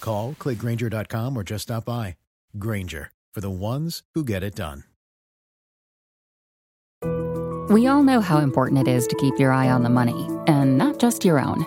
Call, clickgrainger.com, or just stop by. Grainger, for the ones who get it done. We all know how important it is to keep your eye on the money, and not just your own.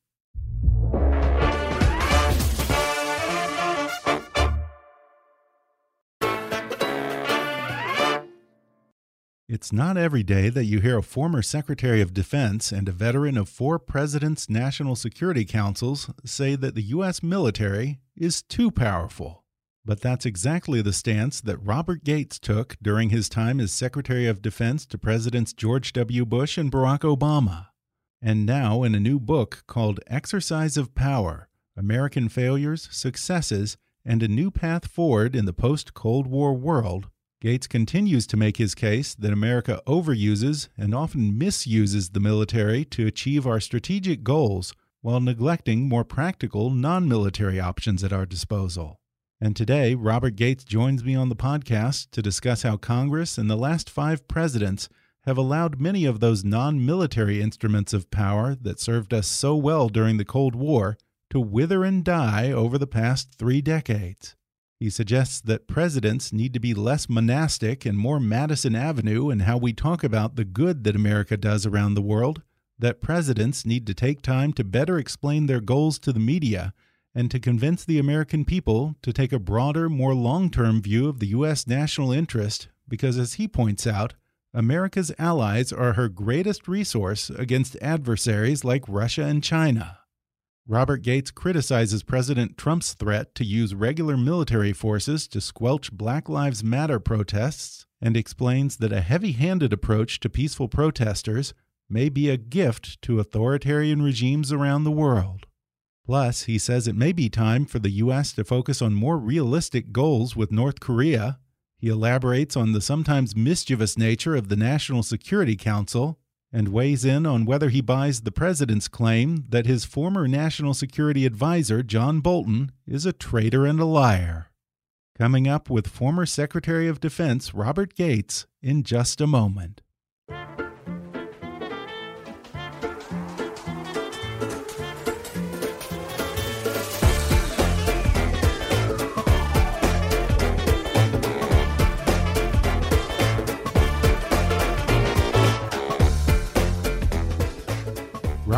It's not every day that you hear a former Secretary of Defense and a veteran of four presidents' national security councils say that the U.S. military is too powerful. But that's exactly the stance that Robert Gates took during his time as Secretary of Defense to Presidents George W. Bush and Barack Obama. And now, in a new book called Exercise of Power American Failures, Successes, and a New Path Forward in the Post Cold War World, Gates continues to make his case that America overuses and often misuses the military to achieve our strategic goals while neglecting more practical non military options at our disposal. And today, Robert Gates joins me on the podcast to discuss how Congress and the last five presidents have allowed many of those non military instruments of power that served us so well during the Cold War to wither and die over the past three decades. He suggests that presidents need to be less monastic and more Madison Avenue in how we talk about the good that America does around the world, that presidents need to take time to better explain their goals to the media, and to convince the American people to take a broader, more long term view of the U.S. national interest, because as he points out, America's allies are her greatest resource against adversaries like Russia and China. Robert Gates criticizes President Trump's threat to use regular military forces to squelch Black Lives Matter protests and explains that a heavy handed approach to peaceful protesters may be a gift to authoritarian regimes around the world. Plus, he says it may be time for the U.S. to focus on more realistic goals with North Korea. He elaborates on the sometimes mischievous nature of the National Security Council and weighs in on whether he buys the president's claim that his former national security advisor, John Bolton, is a traitor and a liar. Coming up with former Secretary of Defense Robert Gates in just a moment.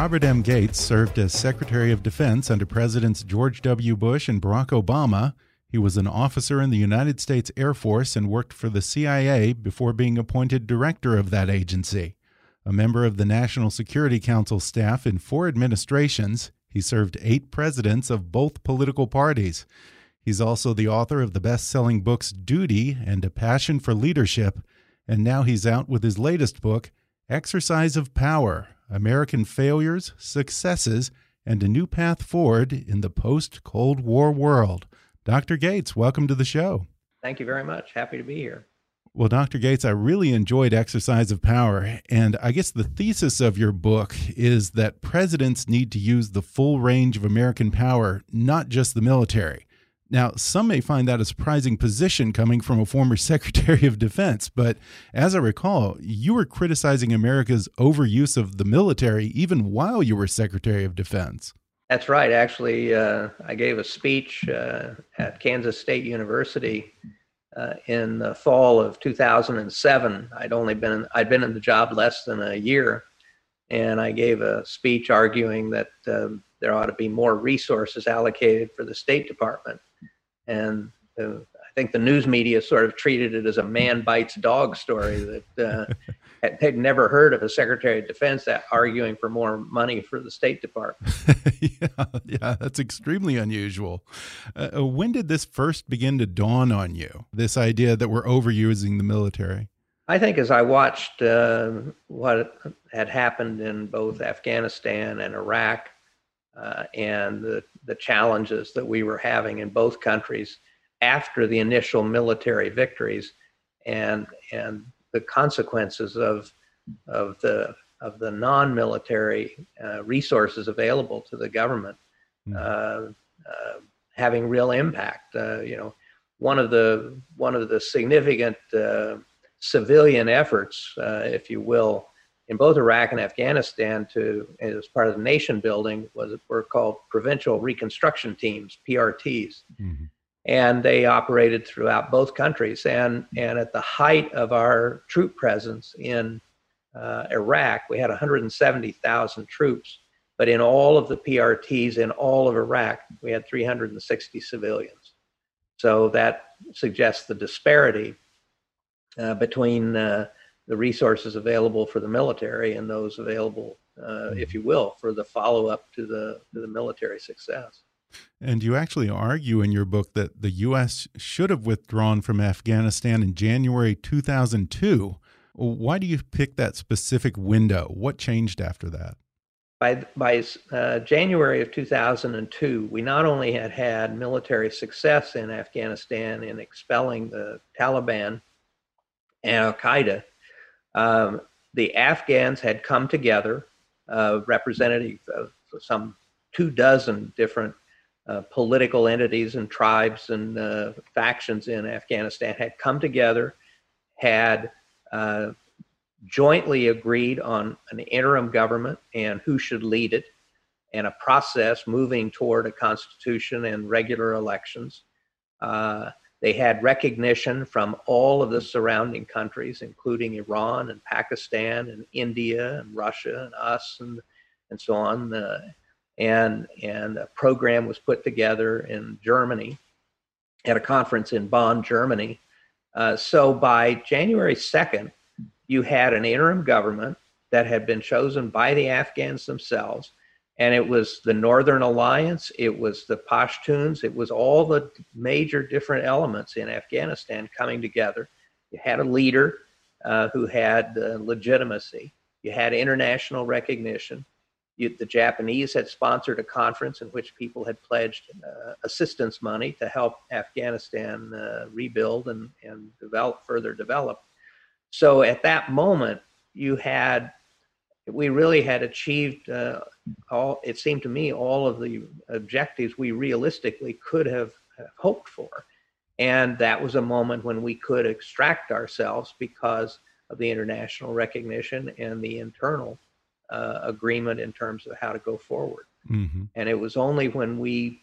Robert M. Gates served as Secretary of Defense under Presidents George W. Bush and Barack Obama. He was an officer in the United States Air Force and worked for the CIA before being appointed director of that agency. A member of the National Security Council staff in four administrations, he served eight presidents of both political parties. He's also the author of the best selling books Duty and A Passion for Leadership, and now he's out with his latest book, Exercise of Power American Failures, Successes, and a New Path Forward in the Post Cold War World. Dr. Gates, welcome to the show. Thank you very much. Happy to be here. Well, Dr. Gates, I really enjoyed Exercise of Power. And I guess the thesis of your book is that presidents need to use the full range of American power, not just the military. Now, some may find that a surprising position coming from a former Secretary of Defense, but as I recall, you were criticizing America's overuse of the military even while you were Secretary of Defense. That's right. Actually, uh, I gave a speech uh, at Kansas State University uh, in the fall of 2007. I'd only been I'd been in the job less than a year, and I gave a speech arguing that um, there ought to be more resources allocated for the State Department and uh, I think the news media sort of treated it as a man bites dog story that uh, they'd never heard of a Secretary of Defense that arguing for more money for the State Department. yeah, yeah, that's extremely unusual. Uh, uh, when did this first begin to dawn on you? This idea that we're overusing the military. I think as I watched uh, what had happened in both Afghanistan and Iraq, uh, and the, the challenges that we were having in both countries after the initial military victories and and the consequences of of the of the non-military uh, resources available to the government mm. uh, uh, having real impact. Uh, you know, one of the one of the significant uh, civilian efforts, uh, if you will, in both Iraq and Afghanistan, to as part of the nation building, was were called provincial reconstruction teams (PRTs). Mm-hmm and they operated throughout both countries. And, and at the height of our troop presence in uh, Iraq, we had 170,000 troops. But in all of the PRTs in all of Iraq, we had 360 civilians. So that suggests the disparity uh, between uh, the resources available for the military and those available, uh, if you will, for the follow up to the, to the military success. And you actually argue in your book that the U.S. should have withdrawn from Afghanistan in January 2002. Why do you pick that specific window? What changed after that? By, by uh, January of 2002, we not only had had military success in Afghanistan in expelling the Taliban and Al Qaeda, um, the Afghans had come together, uh, representative of some two dozen different uh, political entities and tribes and uh, factions in Afghanistan had come together, had uh, jointly agreed on an interim government and who should lead it, and a process moving toward a constitution and regular elections. They had recognition from all of the surrounding countries, including Iran and Pakistan and India and Russia and us and, and so on uh, and and a program was put together in Germany at a conference in Bonn, Germany. Uh, so by January 2nd, you had an interim government that had been chosen by the Afghans themselves. And it was the Northern Alliance, it was the Pashtuns, it was all the major different elements in Afghanistan coming together. You had a leader uh, who had uh, legitimacy, you had international recognition, you, the Japanese had sponsored a conference in which people had pledged uh, assistance money to help Afghanistan uh, rebuild and, and develop further develop. So at that moment, you had we really had achieved uh, all. It seemed to me all of the objectives we realistically could have, hoped for, and that was a moment when we could extract ourselves because of the international recognition and the internal uh, agreement in terms of how to go forward. Mm-hmm. And it was only when we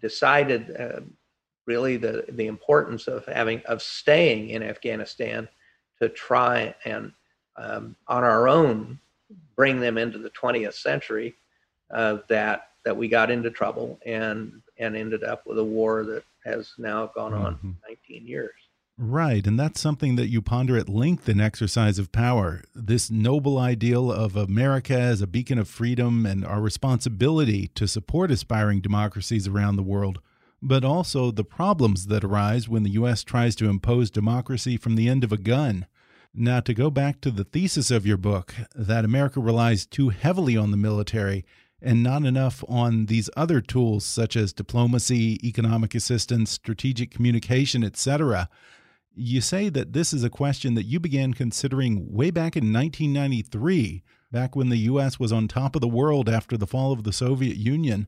decided uh, really the the importance of having of staying in Afghanistan to try and um, on our own bring them into the 20th century uh, that that we got into trouble and and ended up with a war that has now gone on mm-hmm. 19 years. Right, and that's something that you ponder at length in Exercise of Power. This noble ideal of America as a beacon of freedom and our responsibility to support aspiring democracies around the world, but also the problems that arise when the U.S. tries to impose democracy from the end of a gun. Now, to go back to the thesis of your book, that America relies too heavily on the military and not enough on these other tools such as diplomacy, economic assistance, strategic communication, etc you say that this is a question that you began considering way back in 1993, back when the U.S. was on top of the world after the fall of the Soviet Union.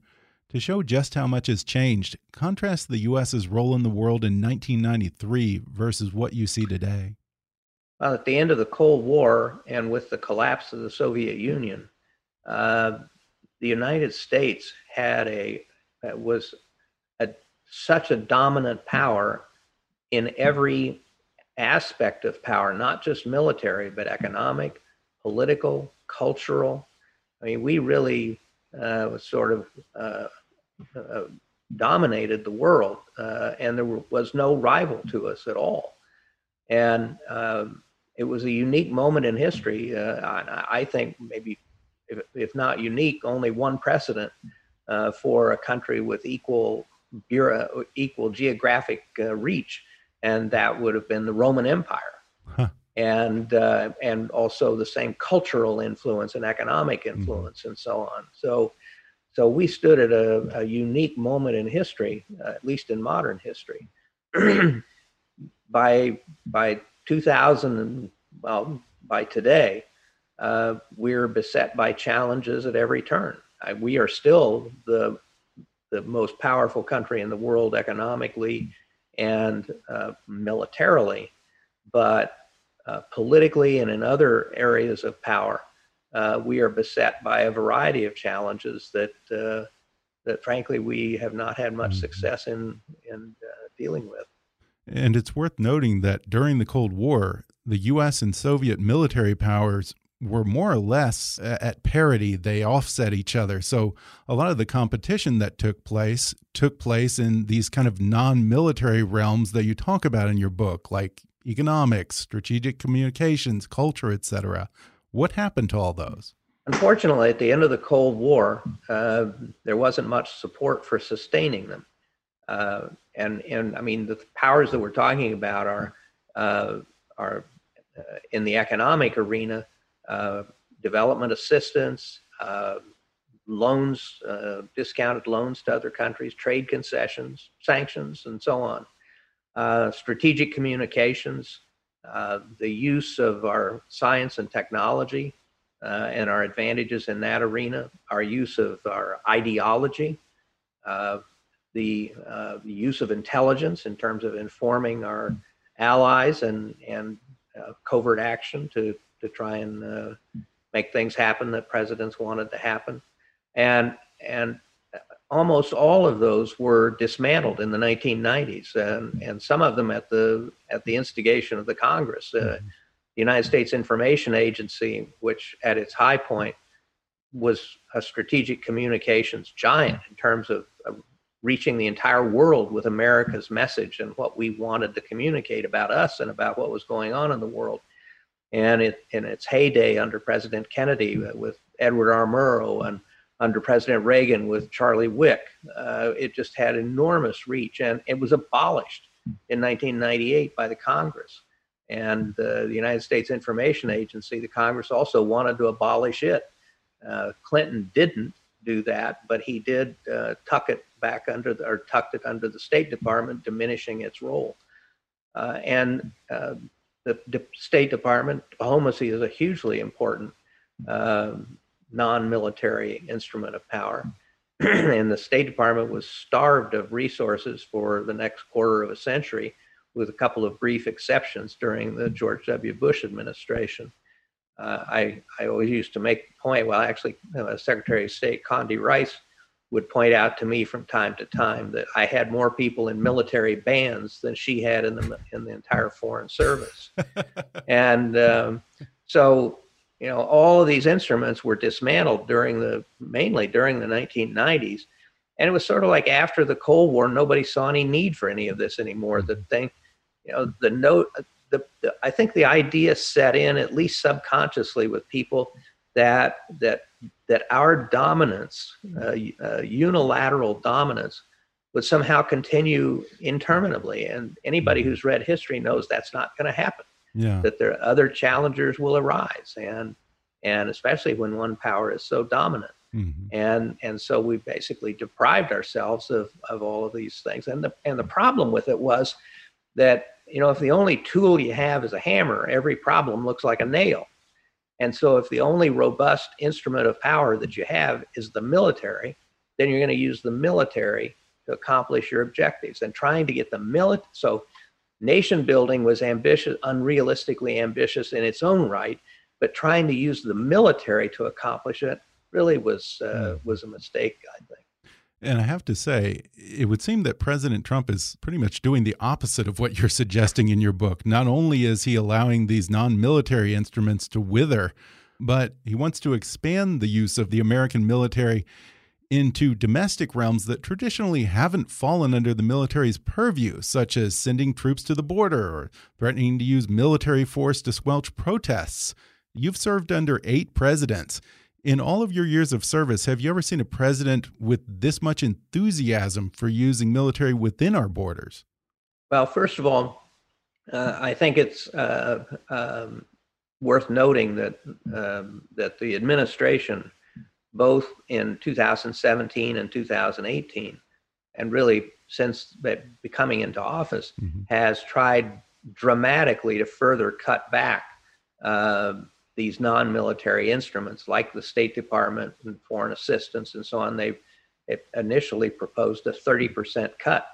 To show just how much has changed, contrast the U.S.'s role in the world in 1993 versus what you see today. Well, at the end of the Cold War and with the collapse of the Soviet Union, uh, the United States had a was a, such a dominant power in every aspect of power, not just military, but economic, political, cultural. I mean, we really uh, sort of uh, uh, dominated the world, uh, and there was no rival to us at all. And um, it was a unique moment in history. Uh, I, I, think maybe, if, if, not unique, only one precedent uh, for a country with equal bureau, equal geographic uh, reach, and that would have been the Roman Empire. Huh. And uh, and also the same cultural influence and economic mm-hmm. influence mm-hmm. and so on. So so we stood at a, a unique moment in history, uh, at least in modern history. by by 2000 and well by today, uh, we're beset by challenges at every turn. I, we are still the the most powerful country in the world economically and uh, militarily, but uh, politically and in other areas of power, uh, we are beset by a variety of challenges that uh, that frankly we have not had much mm-hmm. success in in uh, dealing with. And it's worth noting that during the Cold War, the U.S. and Soviet military powers were more or less at parity. They offset each other. So a lot of the competition that took place took place in these kind of non-military realms that you talk about in your book, like economics, strategic communications, culture, etc. What happened to all those? Unfortunately, at the end of the Cold War, uh, there wasn't much support for sustaining them. Uh, and, and I mean, the powers that we're talking about are, uh, are uh, in the economic arena, uh, development assistance, uh, loans, discounted loans to other countries, trade concessions, sanctions, and so on. strategic communications, uh, the use of our science and technology uh, and our advantages in that arena, our use of our ideology, uh, the, uh, the, use of intelligence in terms of informing our allies and, and uh, covert action to, to try and make things happen that presidents wanted to happen. And, and almost all of those were dismantled in the 1990s, and, and some of them at the at the instigation of the Congress. Uh, mm-hmm. the United States Information Agency, which at its high point was a strategic communications giant in terms of reaching the entire world with America's message and what we wanted to communicate about us and about what was going on in the world. And it, in its heyday under President Kennedy, with Edward R. Murrow and under President Reagan with Charlie Wick. Uh, it just had enormous reach, and it was abolished in 1998 by the Congress. And uh, the United States Information Agency, the Congress also wanted to abolish it. Uh, Clinton didn't do that, but he did uh, tuck it back under the, or tucked it under the State Department, diminishing its role. Uh, and uh, the, State Department, diplomacy is a hugely important um, non-military instrument of power. and the State Department was starved of resources for the next quarter of a century, with a couple of brief exceptions during the George W. Bush administration. Uh, I, I always used to make the point, well, actually, Secretary of State Condi Rice would point out to me from time to time that I had more people in military bands than she had in the in the entire Foreign Service, and um, so you know, all of these instruments were dismantled during the mainly during the 1990s. And it was sort of like after the Cold War, nobody saw any need for any of this anymore. The thing, you know, the note, the, the I think the idea set in at least subconsciously with people that that that our dominance, uh, uh, unilateral dominance, would somehow continue interminably. And anybody who's read history knows that's not going to happen yeah. that there are other challengers will arise and and especially when one power is so dominant mm-hmm. and and so we basically deprived ourselves of of all of these things and the and the problem with it was that you know if the only tool you have is a hammer every problem looks like a nail and so if the only robust instrument of power that you have is the military then you're going to use the military to accomplish your objectives and trying to get the military so Nation building was ambitious, unrealistically ambitious in its own right, but trying to use the military to accomplish it really was uh, hmm. was a mistake, I think. And I have to say, it would seem that President Trump is pretty much doing the opposite of what you're suggesting in your book. Not only is he allowing these non military instruments to wither, but he wants to expand the use of the American military into domestic realms that traditionally haven't fallen under the military's purview, such as sending troops to the border or threatening to use military force to squelch protests. You've served under eight presidents. In all of your years of service, have you ever seen a president with this much enthusiasm for using military within our borders? Well, first of all, uh, I think it's uh, um, worth noting that um, that the administration, both in 2017 and 2018, and really since becoming into office, mm-hmm. has tried dramatically to further cut back uh, these non-military instruments, like the State Department and foreign assistance and so on. They initially proposed a 30% cut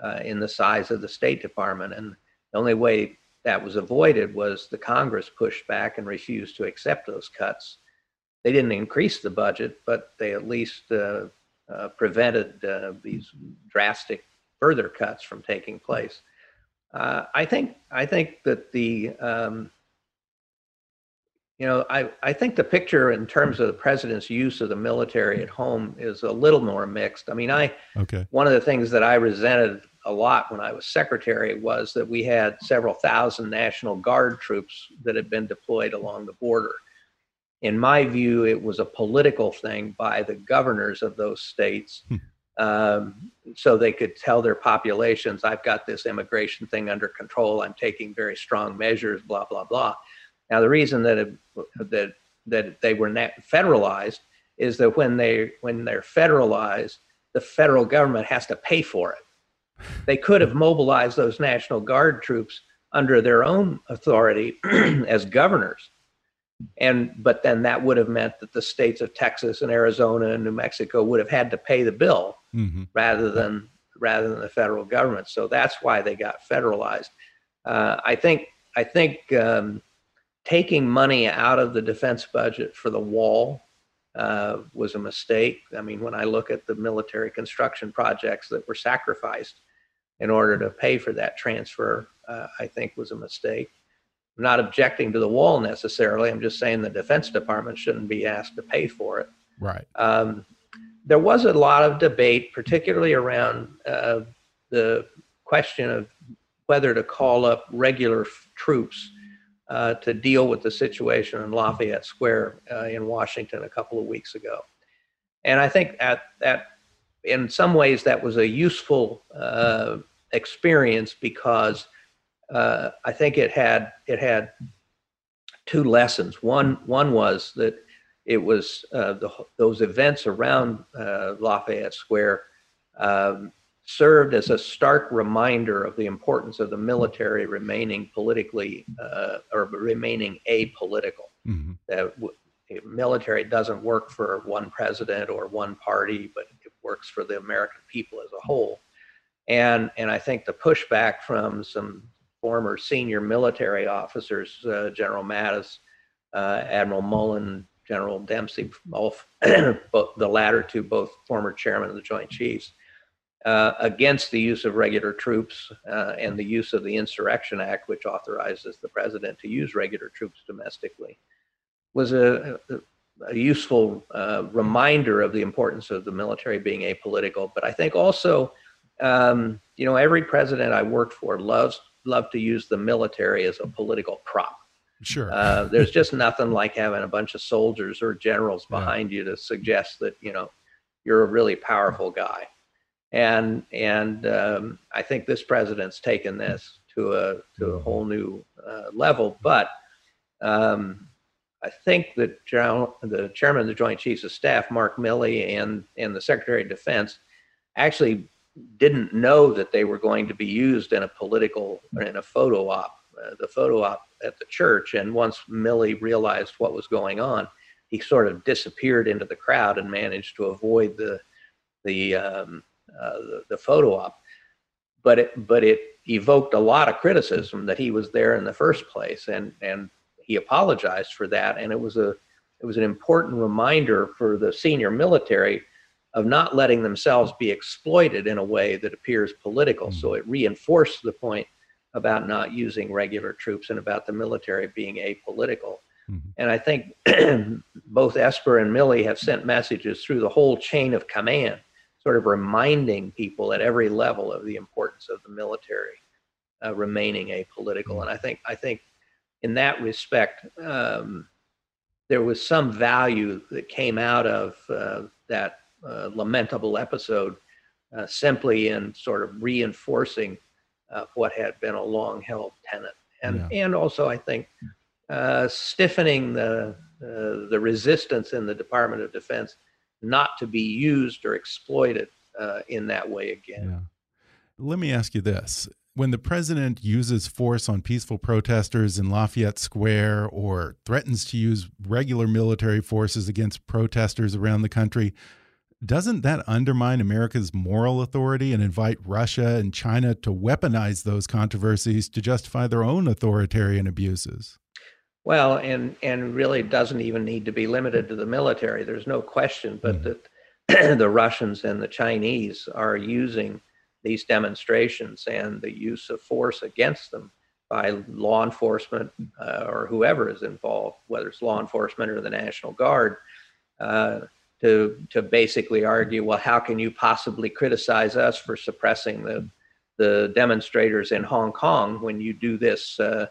uh, in the size of the State Department, and the only way that was avoided was the Congress pushed back and refused to accept those cuts. They didn't increase the budget, but they at least uh, uh, prevented uh, these drastic further cuts from taking place. Uh, I think I think that the um, you know I, I think the picture in terms of the president's use of the military at home is a little more mixed. I mean, I okay. one of the things that I resented a lot when I was secretary was that we had several thousand National Guard troops that had been deployed along the border. In my view, it was a political thing by the governors of those states. Hmm. Um, so they could tell their populations, I've got this immigration thing under control. I'm taking very strong measures, blah, blah, blah. Now, the reason that, it, that, that they were federalized is that when, they, when they're federalized, the federal government has to pay for it. They could have mobilized those National Guard troops under their own authority as governors. And but then that would have meant that the states of Texas and Arizona and New Mexico would have had to pay the bill mm-hmm. rather than rather than the federal government. So that's why they got federalized. Uh, I think I think um, taking money out of the defense budget for the wall uh, was a mistake. I mean, when I look at the military construction projects that were sacrificed in order to pay for that transfer, uh, I think was a mistake. I'm not objecting to the wall necessarily. I'm just saying the Defense Department shouldn't be asked to pay for it. Right. Um, there was a lot of debate, particularly around uh, the question of whether to call up regular f- troops uh, to deal with the situation in Lafayette Square uh, in Washington a couple of weeks ago. And I think at that in some ways that was a useful uh, experience because uh, I think it had it had two lessons. One one was that it was uh, the, those events around Lafayette Square um, served as a stark reminder of the importance of the military remaining politically uh, or remaining apolitical. Mm-hmm. That w- military doesn't work for one president or one party, but it works for the American people as a whole. And, and I think the pushback from some former senior military officers, uh, General Mattis, uh, Admiral Mullen, General Dempsey, both, the latter two, both former chairman of the Joint Chiefs, uh, against the use of regular troops uh, and the use of the Insurrection Act, which authorizes the president to use regular troops domestically, was a, a useful uh, reminder of the importance of the military being apolitical. But I think also, um, you know, every president I worked for loves loved to use the military as a political prop. Sure. Uh, there's just nothing like having a bunch of soldiers or generals behind yeah. you to suggest that you know you're a really powerful guy. And and um, I think this president's taken this to a to a whole new uh, level. But um, I think that the chairman of the Joint Chiefs of Staff, Mark Milley, and, and the Secretary of Defense actually didn't know that they were going to be used in a political, in a photo op, uh, the photo op at the church. And once Milley realized what was going on, he sort of disappeared into the crowd and managed to avoid the, the, um, the, the photo op. But it, but it evoked a lot of criticism that he was there in the first place. And, and he apologized for that, and it was a it was an important reminder for the senior military of not letting themselves be exploited in a way that appears political. So it reinforced the point about not using regular troops and about the military being apolitical. Mm-hmm. And I think both Esper and Milley have sent messages through the whole chain of command, sort of reminding people at every level of the importance of the military uh, remaining apolitical. And I think I think in that respect, um, there was some value that came out of uh, that uh, lamentable episode, uh, simply in sort of reinforcing uh, what had been a long-held tenet, and yeah. and also I think uh, stiffening the uh, the resistance in the Department of Defense not to be used or exploited uh, in that way again. Yeah. Let me ask you this. When the president uses force on peaceful protesters in Lafayette Square or threatens to use regular military forces against protesters around the country, doesn't that undermine America's moral authority and invite Russia and China to weaponize those controversies to justify their own authoritarian abuses? Well, and and really doesn't even need to be limited to the military. There's no question, but mm. that the Russians and the Chinese are using these demonstrations and the use of force against them by law enforcement uh, or whoever is involved, whether it's law enforcement or the National Guard, uh, to to basically argue, well, how can you possibly criticize us for suppressing the the demonstrators in Hong Kong when you do this uh,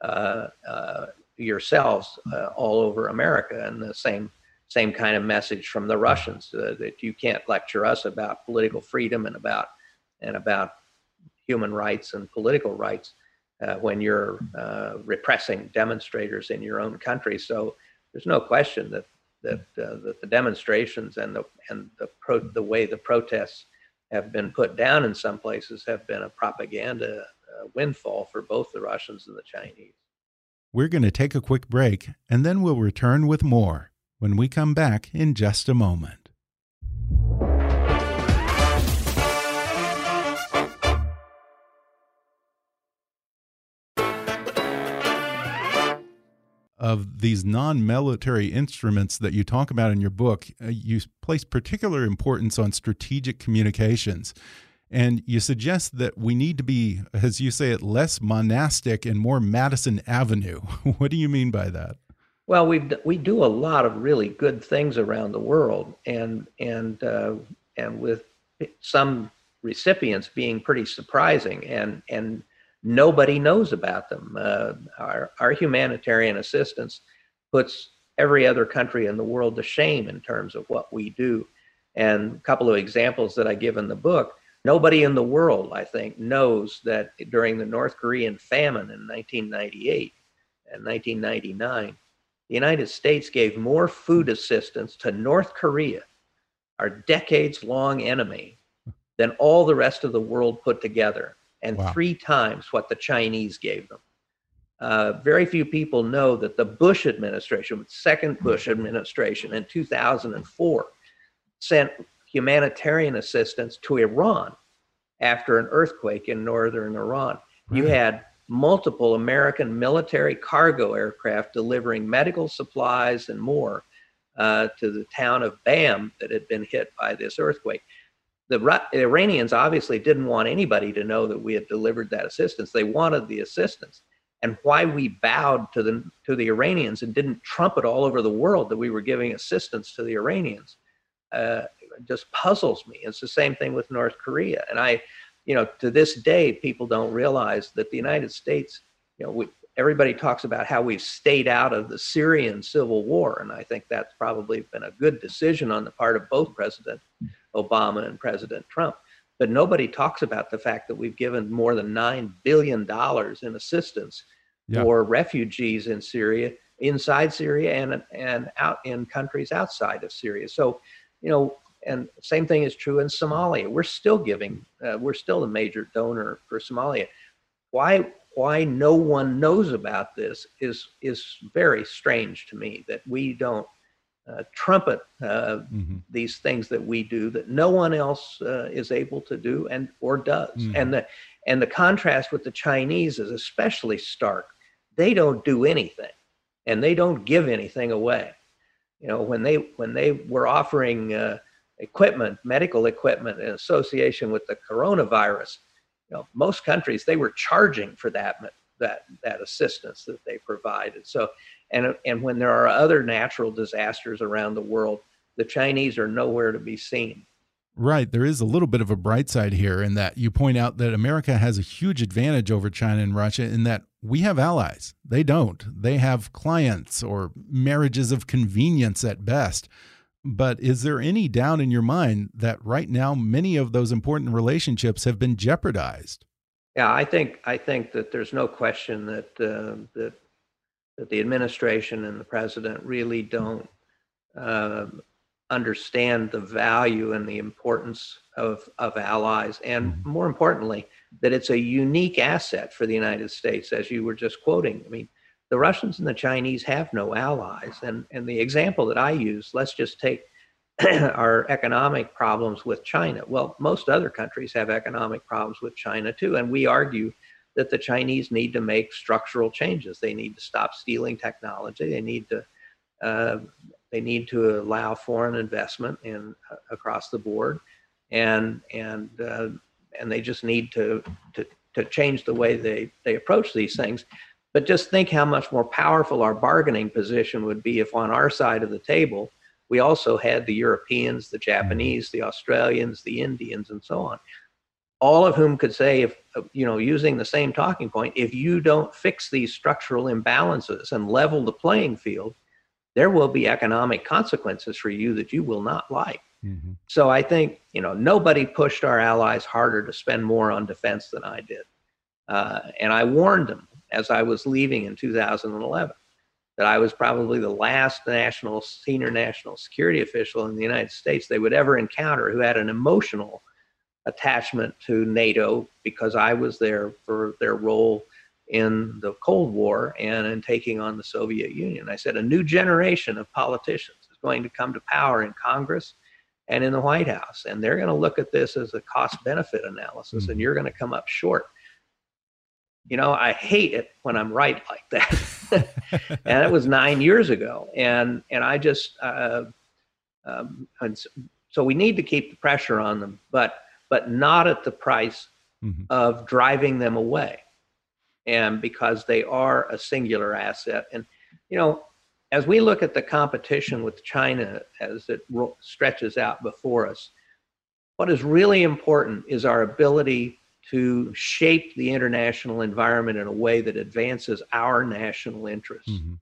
uh, uh yourselves uh, all over America, and the same same kind of message from the Russians uh, that you can't lecture us about political freedom and about and about human rights and political rights uh, when you're uh, repressing demonstrators in your own country. So there's no question that that uh, that the demonstrations and the and the pro, the way the protests have been put down in some places have been a propaganda uh, windfall for both the Russians and the Chinese. We're going to take a quick break and then we'll return with more when we come back in just a moment. Of these non military instruments that you talk about in your book, uh, you place particular importance on strategic communications. And you suggest that we need to be, as you say it, less monastic and more Madison Avenue. what do you mean by that? Well, we we do a lot of really good things around the world, and and uh, and with some recipients being pretty surprising, and and nobody knows about them. Uh, our our humanitarian assistance puts every other country in the world to shame in terms of what we do. And a couple of examples that I give in the book Nobody in the world, I think, knows that during the North Korean famine in 1998 and 1999, the United States gave more food assistance to North Korea, our decades long enemy, than all the rest of the world put together, and wow. three times what the Chinese gave them. Uh, very few people know that the Bush administration, second Bush administration in 2004, sent humanitarian assistance to Iran after an earthquake in northern Iran. You had multiple American military cargo aircraft delivering medical supplies and more uh, to the town of Bam that had been hit by this earthquake. The, the Iranians obviously didn't want anybody to know that we had delivered that assistance. They wanted the assistance. And why we bowed to the to the Iranians and didn't trumpet all over the world that we were giving assistance to the Iranians uh, just puzzles me. It's the same thing with North Korea. And I, you know, to this day, people don't realize that the United States, you know, we, everybody talks about how we've stayed out of the Syrian civil war. And I think that's probably been a good decision on the part of both President Obama and President Trump. But nobody talks about the fact that we've given more than $9 billion in assistance yeah. for refugees in Syria, inside Syria, and, and out in countries outside of Syria. So, you know, and same thing is true in Somalia. We're still giving, uh, we're still a major donor for Somalia. Why, why no one knows about this is, is very strange to me that we don't uh, trumpet uh, mm-hmm. these things that we do that no one else uh, is able to do and or does. Mm-hmm. And the, and the contrast with the Chinese is especially stark. They don't do anything and they don't give anything away. You know, when they, when they were offering, uh, equipment, medical equipment in association with the coronavirus. You know, most countries they were charging for that that that assistance that they provided. So, and and when there are other natural disasters around the world, the Chinese are nowhere to be seen. Right. There is a little bit of a bright side here in that you point out that America has a huge advantage over China and Russia in that we have allies. They don't. They have clients or marriages of convenience at best. But is there any doubt in your mind that right now many of those important relationships have been jeopardized? Yeah, I think I think that there's no question that uh, that that the administration and the president really don't uh, understand the value and the importance of of allies, and mm-hmm. more importantly, that it's a unique asset for the United States, as you were just quoting. I mean, the Russians and the Chinese have no allies, and and the example that I use, let's just take our economic problems with China. Well, most other countries have economic problems with China too, and we argue that the Chinese need to make structural changes. They need to stop stealing technology. They need to uh, they need to allow foreign investment in uh, across the board, and and uh, and they just need to, to to change the way they they approach these things. But just think how much more powerful our bargaining position would be if on our side of the table we also had the Europeans, the Japanese, the Australians, the Indians, and so on, all of whom could say, if you know, using the same talking point, if you don't fix these structural imbalances and level the playing field, there will be economic consequences for you that you will not like. Mm-hmm. So I think you know nobody pushed our allies harder to spend more on defense than I did, uh, and I warned them as I was leaving in 2011 that I was probably the last national senior national security official in the United States they would ever encounter who had an emotional attachment to NATO because I was there for their role in the Cold War and in taking on the Soviet Union. I said a new generation of politicians is going to come to power in Congress and in the White House, and they're going to look at this as a cost benefit analysis, mm-hmm. and you're going to come up short you know, I hate it when I'm right like that. and it was nine years ago, and and I just uh, um, and so we need to keep the pressure on them, but but not at the price mm-hmm. of driving them away, and because they are a singular asset. And you know, as we look at the competition with China as it ro- stretches out before us, what is really important is our ability to shape the international environment in a way that advances our national interests. Mm-hmm.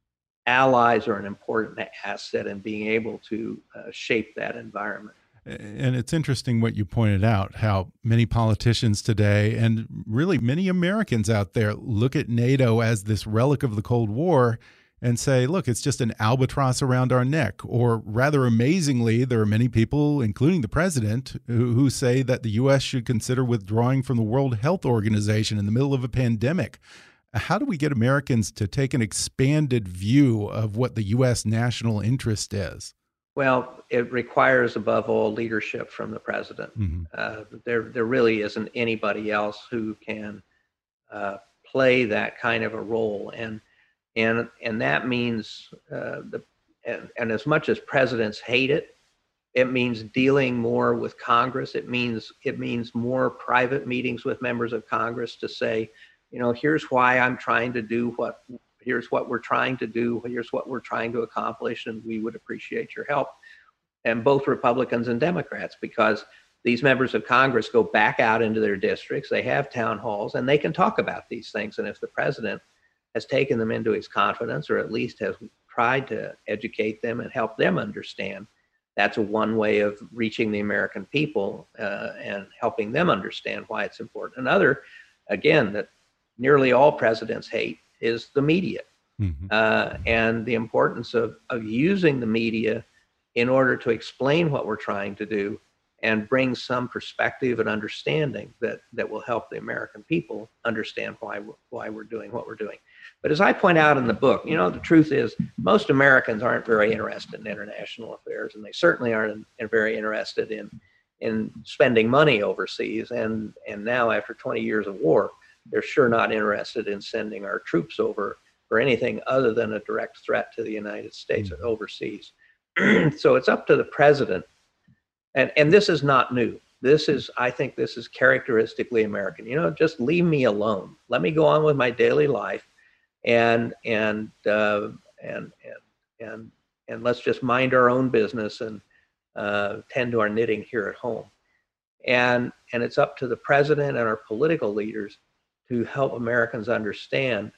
Allies are an important asset in being able to uh, shape that environment. And it's interesting what you pointed out how many politicians today, and really many Americans out there, look at NATO as this relic of the Cold War and say, look, it's just an albatross around our neck. Or rather amazingly, there are many people, including the president, who, who, say that the U.S. should consider withdrawing from the World Health Organization in the middle of a pandemic. How do we get Americans to take an expanded view of what the U.S. national interest is? Well, it requires, above all, leadership from the president. Mm -hmm. uh, there, there really isn't anybody else who can uh, play that kind of a role. And and and that means uh, the and, and as much as presidents hate it, it means dealing more with Congress. It means it means more private meetings with members of Congress to say, you know, here's why I'm trying to do what here's what we're trying to do, here's what we're trying to accomplish, and we would appreciate your help. And both Republicans and Democrats, because these members of Congress go back out into their districts, they have town halls, and they can talk about these things. And if the president has taken them into his confidence or at least has tried to educate them and help them understand. That's one way of reaching the American people uh, and helping them understand why it's important. Another, again, that nearly all presidents hate is the media mm-hmm. uh, and the importance of, of using the media in order to explain what we're trying to do and bring some perspective and understanding that, that will help the American people understand why we're, why we're doing what we're doing. But as I point out in the book, you know, the truth is most Americans aren't very interested in international affairs, and they certainly aren't very interested in in spending money overseas. And and now after 20 years of war, they're sure not interested in sending our troops over for anything other than a direct threat to the United States mm-hmm. overseas. so it's up to the president, and and this is not new. this is i think this is characteristically american. You know just leave me alone. Let me go on with my daily life and and uh, and and and and let's just mind our own business and uh, tend to our knitting here at home. And and it's up to the president and our political leaders to help americans understand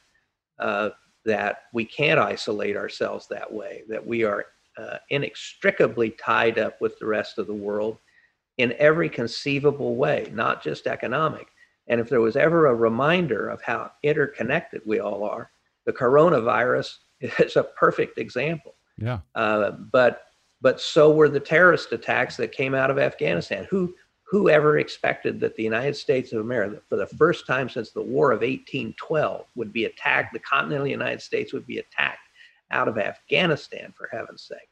uh, that we can't isolate ourselves that way that we are uh, inextricably tied up with the rest of the world in every conceivable way, not just economic. And if there was ever a reminder of how interconnected we all are, the coronavirus is a perfect example. Yeah. Uh, but but so were the terrorist attacks that came out of Afghanistan. Who who ever expected that the United States of America, for the first time since the War of 1812, would be attacked? The continental United States would be attacked out of Afghanistan, for heaven's sake.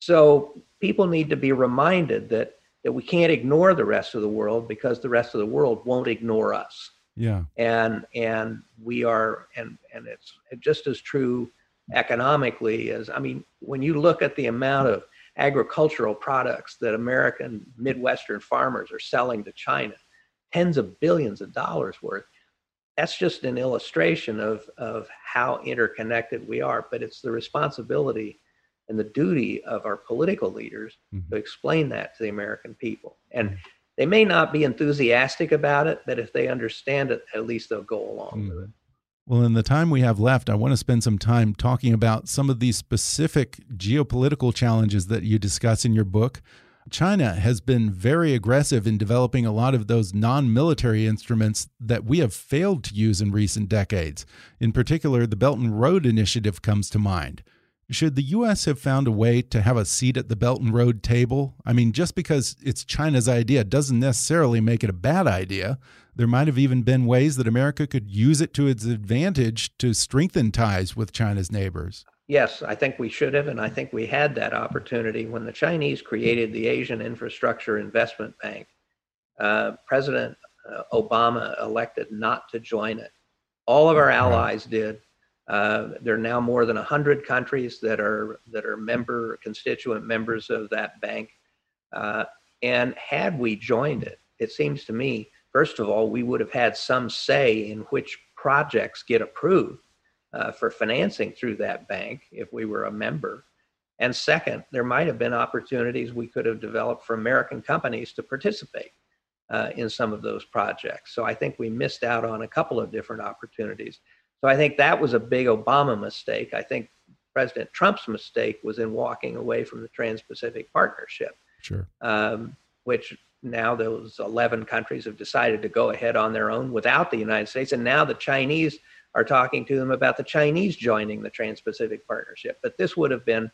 So people need to be reminded that that we can't ignore the rest of the world because the rest of the world won't ignore us. Yeah. And and we are and and it's just as true economically as I mean when you look at the amount of agricultural products that American Midwestern farmers are selling to China, tens of billions of dollars worth. That's just an illustration of, of how interconnected we are, but it's the responsibility and the duty of our political leaders mm-hmm. to explain that to the American people. And mm-hmm. they may not be enthusiastic about it, but if they understand it, at least they'll go along mm-hmm. with it. Well, in the time we have left, I want to spend some time talking about some of these specific geopolitical challenges that you discuss in your book. China has been very aggressive in developing a lot of those non military instruments that we have failed to use in recent decades. In particular, the Belt and Road Initiative comes to mind. Should the U.S. have found a way to have a seat at the Belt and Road table? I mean, just because it's China's idea doesn't necessarily make it a bad idea. There might have even been ways that America could use it to its advantage to strengthen ties with China's neighbors. Yes, I think we should have, and I think we had that opportunity when the Chinese created the Asian Infrastructure Investment Bank. Uh, President uh, Obama elected not to join it. All of our allies did uh, there are now more than 100 countries that are that are member constituent members of that bank. Uh, and had we joined it, it seems to me, first of all, we would have had some say in which projects get approved uh, for financing through that bank if we were a member. And second, there might have been opportunities we could have developed for American companies to participate uh, in some of those projects. So I think we missed out on a couple of different opportunities. So I think that was a big Obama mistake. I think President Trump's mistake was in walking away from the Trans Pacific Partnership. Sure. Um, which now those 11 countries have decided to go ahead on their own without the United States. And now the Chinese are talking to them about the Chinese joining the Trans Pacific Partnership. But this would have been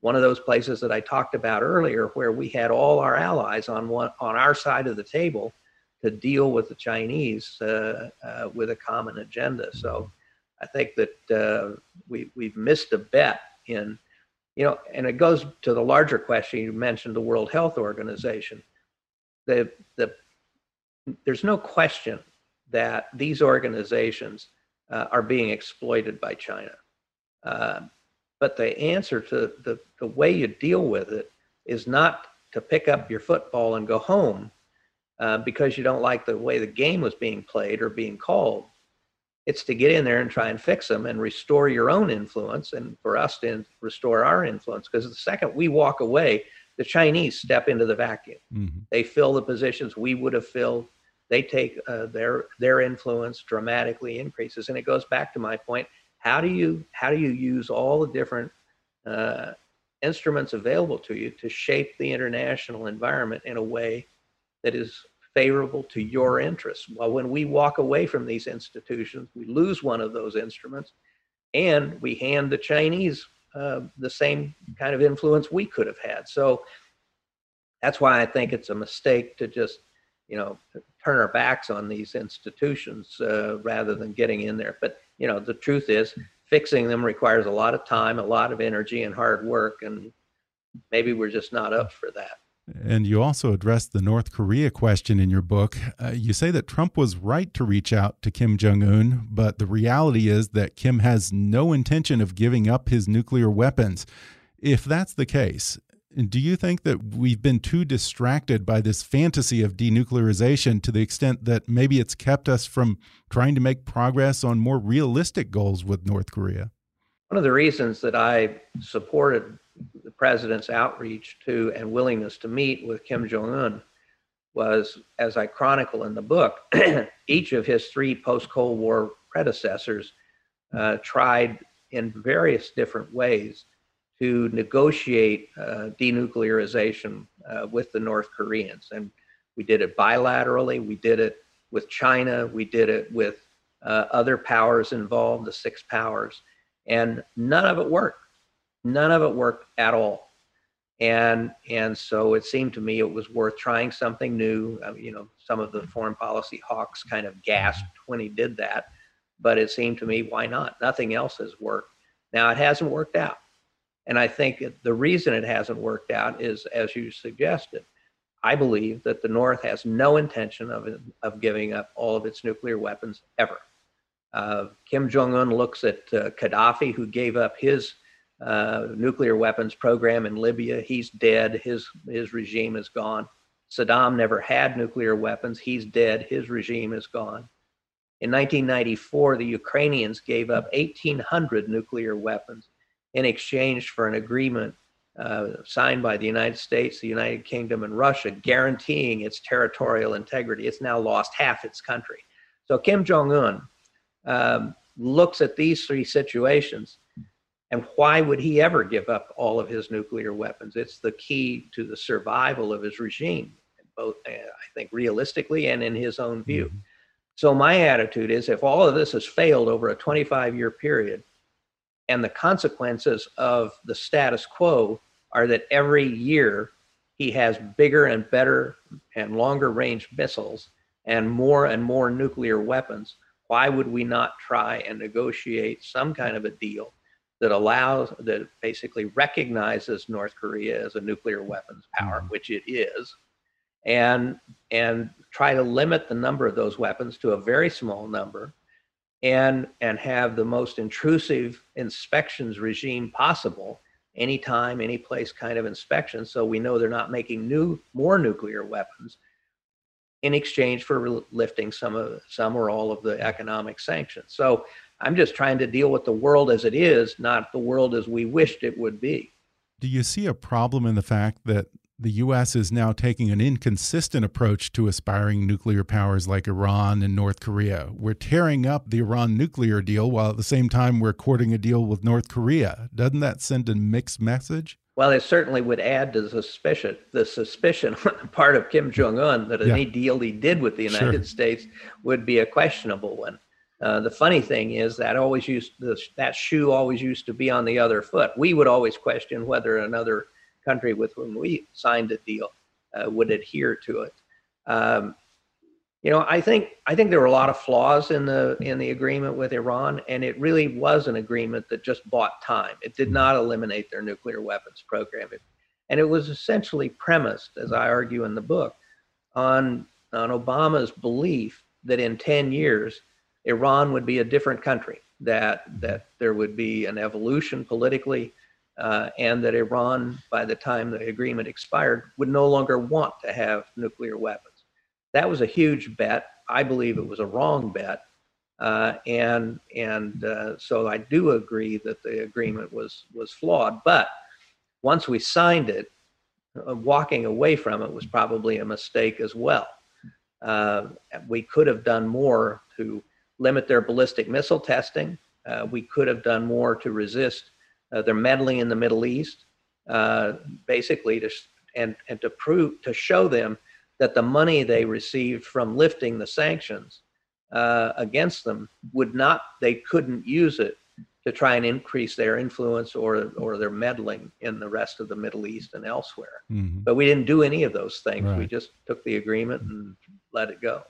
one of those places that I talked about earlier where we had all our allies on one on our side of the table to deal with the Chinese uh, uh, with a common agenda. So I think that uh, we we've missed a bet in, you know, and it goes to the larger question you mentioned, the World Health Organization. The the there's no question that these organizations uh, are being exploited by China. Uh, but the answer to the, the way you deal with it is not to pick up your football and go home uh, because you don't like the way the game was being played or being called. It's to get in there and try and fix them and restore your own influence and for us to restore our influence. Because the second we walk away, the Chinese step into the vacuum. Mm-hmm. They fill the positions we would have filled. They take uh, their their influence dramatically increases, and it goes back to my point: how do you how do you use all the different uh, instruments available to you to shape the international environment in a way that is favorable to your interests. Well, when we walk away from these institutions, we lose one of those instruments and we hand the Chinese uh, the same kind of influence we could have had. So that's why I think it's a mistake to just, you know, turn our backs on these institutions uh, rather than getting in there. But, you know, the truth is, fixing them requires a lot of time, a lot of energy, and hard work. And maybe we're just not up for that. And you also addressed the North Korea question in your book. Uh, you say that Trump was right to reach out to Kim Jong un, but the reality is that Kim has no intention of giving up his nuclear weapons. If that's the case, Do you think that we've been too distracted by this fantasy of denuclearization to the extent that maybe it's kept us from trying to make progress on more realistic goals with North Korea? One of the reasons that I supported the president's outreach to and willingness to meet with Kim Jong un was, as I chronicle in the book, each of his three post Cold War predecessors uh, tried in various different ways to negotiate uh, denuclearization uh, with the North Koreans. And we did it bilaterally, we did it with China, we did it with uh, other powers involved, the six powers, and none of it worked. None of it worked at all. And and so it seemed to me it was worth trying something new. I mean, you know, some of the foreign policy hawks kind of gasped when he did that, but it seemed to me why not? Nothing else has worked. Now it hasn't worked out and I think the reason it hasn't worked out is, as you suggested, I believe that the North has no intention of, of giving up all of its nuclear weapons ever. Uh, Kim Jong un looks at uh, Gaddafi, who gave up his uh, nuclear weapons program in Libya. He's dead. His, his regime is gone. Saddam never had nuclear weapons. He's dead. His regime is gone. In 1994, the Ukrainians gave up 1,800 nuclear weapons in exchange for an agreement uh, signed by the United States, the United Kingdom, and Russia, guaranteeing its territorial integrity. It's now lost half its country. So Kim Jong un um, looks at these three situations, and why would he ever give up all of his nuclear weapons? It's the key to the survival of his regime, both, uh, I think, realistically and in his own view. Mm-hmm. So my attitude is if all of this has failed over a 25 year period, and the consequences of the status quo are that every year he has bigger and better and longer range missiles and more and more nuclear weapons. Why would we not try and negotiate some kind of a deal that allows, that basically recognizes North Korea as a nuclear weapons power, mm-hmm. which it is, and, and try to limit the number of those weapons to a very small number and and have the most intrusive inspections regime possible anytime any place kind of inspection so we know they're not making new more nuclear weapons in exchange for lifting some of some or all of the economic sanctions. So i'm just trying to deal with the world as it is not the world as we wished it would be. Do you see a problem in the fact that the U.S. is now taking an inconsistent approach to aspiring nuclear powers like Iran and North Korea. We're tearing up the Iran nuclear deal while at the same time we're courting a deal with North Korea. Doesn't that send a mixed message? Well, it certainly would add to the suspicion, the suspicion on the part of Kim Jong Un that yeah. any deal he did with the United sure. States would be a questionable one. Uh, the funny thing is that always used that shoe always used to be on the other foot. We would always question whether another country with whom we signed a deal uh, would adhere to it. Um, you know, I think I think there were a lot of flaws in the in the agreement with Iran, and it really was an agreement that just bought time. It did not eliminate their nuclear weapons program, it, and it was essentially premised, as I argue in the book, on on Obama's belief that in 10 years Iran would be a different country, that that there would be an evolution politically, uh, and that Iran, by the time the agreement expired, would no longer want to have nuclear weapons. That was a huge bet. I believe it was a wrong bet. Uh, and and uh, so I do agree that the agreement was was flawed. But once we signed it, uh, walking away from it was probably a mistake as well. Uh, we could have done more to limit their ballistic missile testing. Uh, we could have done more to resist uh, they're meddling in the Middle East, uh, basically to and and to prove to show them that the money they received from lifting the sanctions uh, against them would not they couldn't use it to try and increase their influence or or their meddling in the rest of the Middle East and elsewhere. Mm-hmm. But we didn't do any of those things. Right. We just took the agreement and let it go.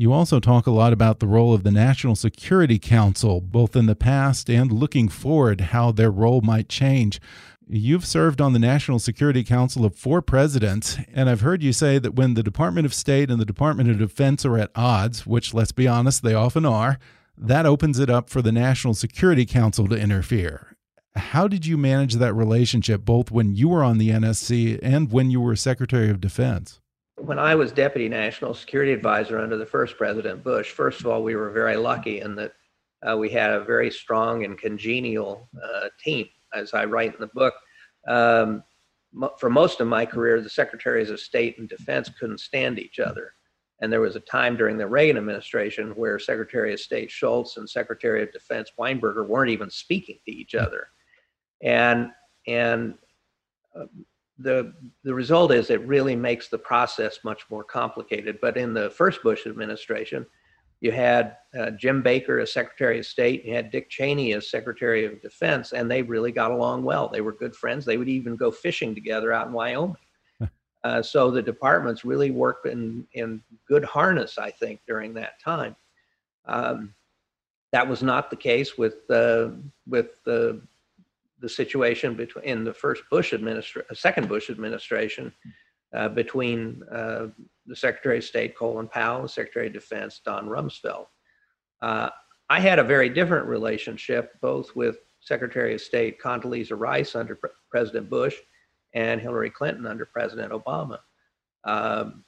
You also talk a lot about the role of the National Security Council, both in the past and looking forward, how their role might change. You've served on the National Security Council of four presidents, and I've heard you say that when the Department of State and the Department of Defense are at odds, which, let's be honest, they often are, that opens it up for the National Security Council to interfere. How did you manage that relationship both when you were on the NSC and when you were Secretary of Defense? When I was Deputy National Security Advisor under the first President Bush, first of all, we were very lucky in that uh, we had a very strong and congenial uh, team. As I write in the book, um, for most of my career, the Secretaries of State and Defense couldn't stand each other. And there was a time during the Reagan administration where Secretary of State Shultz and Secretary of Defense Weinberger weren't even speaking to each other. And, and uh, the, the result is it really makes the process much more complicated. But in the first Bush administration, you had uh, Jim Baker as Secretary of State, you had Dick Cheney as Secretary of Defense, and they really got along well. They were good friends. They would even go fishing together out in Wyoming. Uh, so the departments really worked in, in good harness, I think, during that time. Um, that was not the case with uh, with the the situation between in the first Bush administration, second Bush administration, uh, between uh, the Secretary of State Colin Powell and Secretary of Defense Don Rumsfeld. Uh, I had a very different relationship both with Secretary of State Condoleezza Rice under Pre- President Bush and Hillary Clinton under President Obama. Um,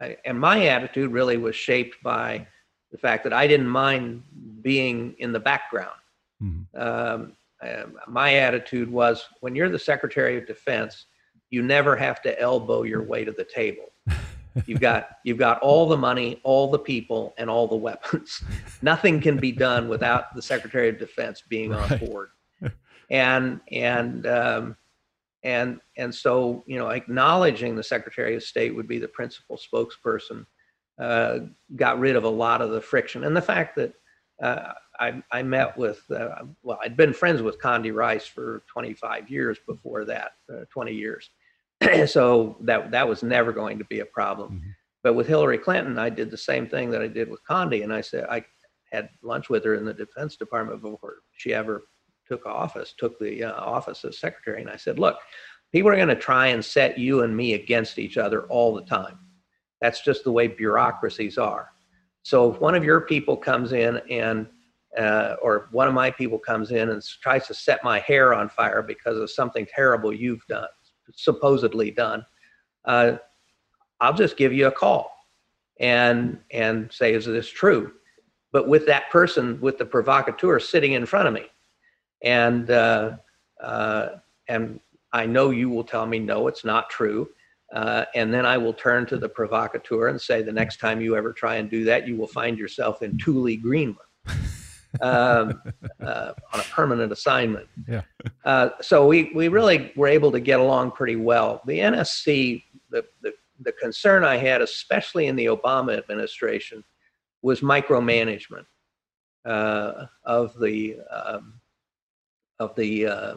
I, and my attitude really was shaped by the fact that I didn't mind being in the background. Mm-hmm. Um, um, my attitude was when you're the Secretary of Defense, you never have to elbow your way to the table. You've got you've got all the money, all the people, and all the weapons. Nothing can be done without the Secretary of Defense being right. on board. And and um, and and so you know acknowledging the secretary of state would be the principal spokesperson uh, got rid of a lot of the friction and the fact that uh, I, I, met with uh, well i'd been friends with condi rice for 25 years before that uh, 20 years so that that was never going to be a problem mm-hmm. but with hillary clinton i did the same thing that i did with condi and i said i had lunch with her in the defense department before she ever took office, took the uh, office as secretary, and I said, look, people are going to try and set you and me against each other all the time. That's just the way bureaucracies are. So if one of your people comes in and uh, or one of my people comes in and tries to set my hair on fire because of something terrible you've done, supposedly done, uh, I'll just give you a call and and say, is this true? But with that person, with the provocateur sitting in front of me, and uh, uh, and I know you will tell me no, it's not true. Uh, and then I will turn to the provocateur and say, the next time you ever try and do that, you will find yourself in Thule, Greenland, um, uh, on a permanent assignment. Yeah. Uh, so we we really were able to get along pretty well. The NSC, the the the concern I had, especially in the Obama administration, was micromanagement uh, of the um, of the uh,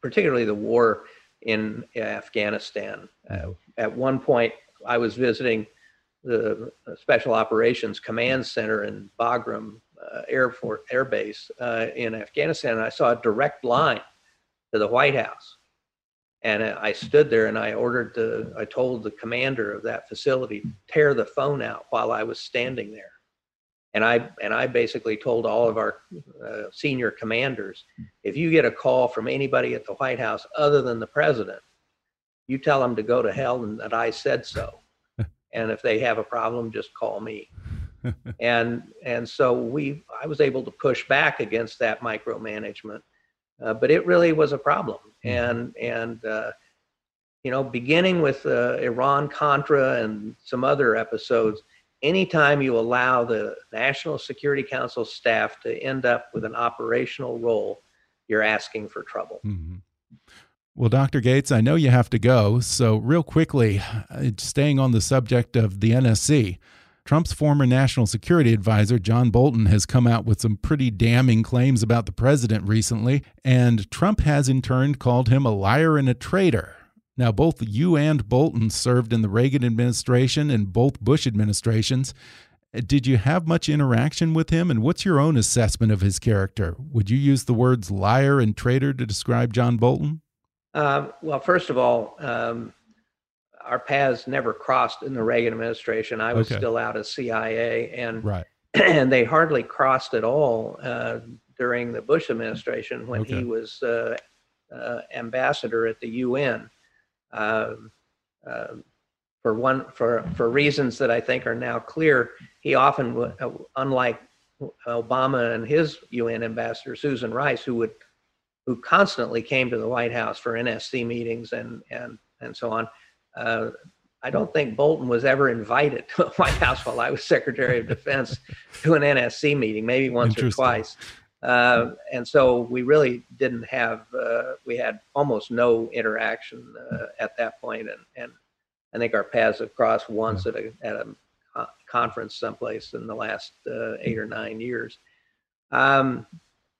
particularly the war in Afghanistan. Uh, at one point, I was visiting the Special Operations Command Center in Bagram uh, Air Force Air Base uh, in Afghanistan, and I saw a direct line to the White House. And I stood there and I ordered the, I told the commander of that facility, tear the phone out while I was standing there and I and I basically told all of our uh, senior commanders, if you get a call from anybody at the White House other than the president, you tell them to go to hell and that I said so. and if they have a problem, just call me. And and so we I was able to push back against that micromanagement, uh, but it really was a problem. Hmm. And and uh, you know, beginning with uh, Iran Contra and some other episodes anytime you allow the National Security Council staff to end up with an operational role, you're asking for trouble. Mm -hmm. Well, Dr. Gates, I know you have to go. So, real quickly, uh, staying on the subject of the NSC, Trump's former national security advisor, John Bolton, has come out with some pretty damning claims about the president recently. And Trump has in turn called him a liar and a traitor. Now, both you and Bolton served in the Reagan administration and both Bush administrations. Did you have much interaction with him, and what's your own assessment of his character? Would you use the words liar and traitor to describe John Bolton? Uh, well, first of all, um, our paths never crossed in the Reagan administration. I was okay. still out of CIA, and right. and they hardly crossed at all uh, during the Bush administration when Okay. he was uh, uh, ambassador at the UN. Um, um, for one, for for reasons that I think are now clear, he often, uh, unlike Obama and his UN ambassador Susan Rice, who would who constantly came to the White House for NSC meetings and and and so on. Uh, I don't think Bolton was ever invited to the White House while I was Secretary of Defense to an NSC meeting, maybe once or twice. Uh, and so we really didn't have, uh, we had almost no interaction uh, at that point, and, and I think our paths have crossed once at a at a conference someplace in the last uh, eight or nine years. Um,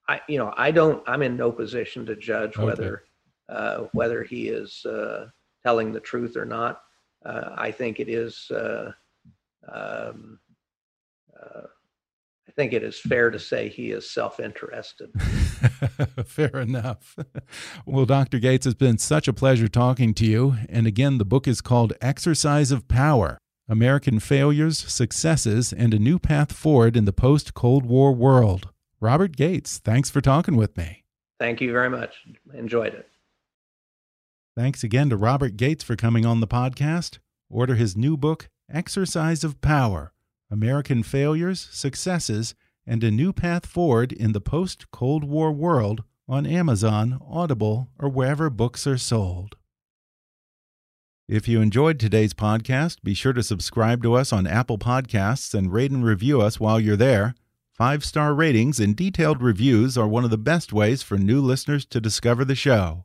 I, you know, I don't. I'm in no position to judge Okay. whether uh, whether he is uh, telling the truth or not. Uh, I think it is. Uh, um, uh, I think it is fair to say he is self-interested. Fair enough. Well, Dr. Gates, it's been such a pleasure talking to you. And again, the book is called Exercise of Power American Failures, Successes, and a New Path Forward in the Post Cold War World. Robert Gates, thanks for talking with me. Thank you very much. Enjoyed it. Thanks again to Robert Gates for coming on the podcast. Order his new book, Exercise of Power American Failures, Successes, and a New Path Forward in the Post Cold War World on Amazon, Audible, or wherever books are sold. If you enjoyed today's podcast, be sure to subscribe to us on Apple Podcasts and rate and review us while you're there. Five star ratings and detailed reviews are one of the best ways for new listeners to discover the show.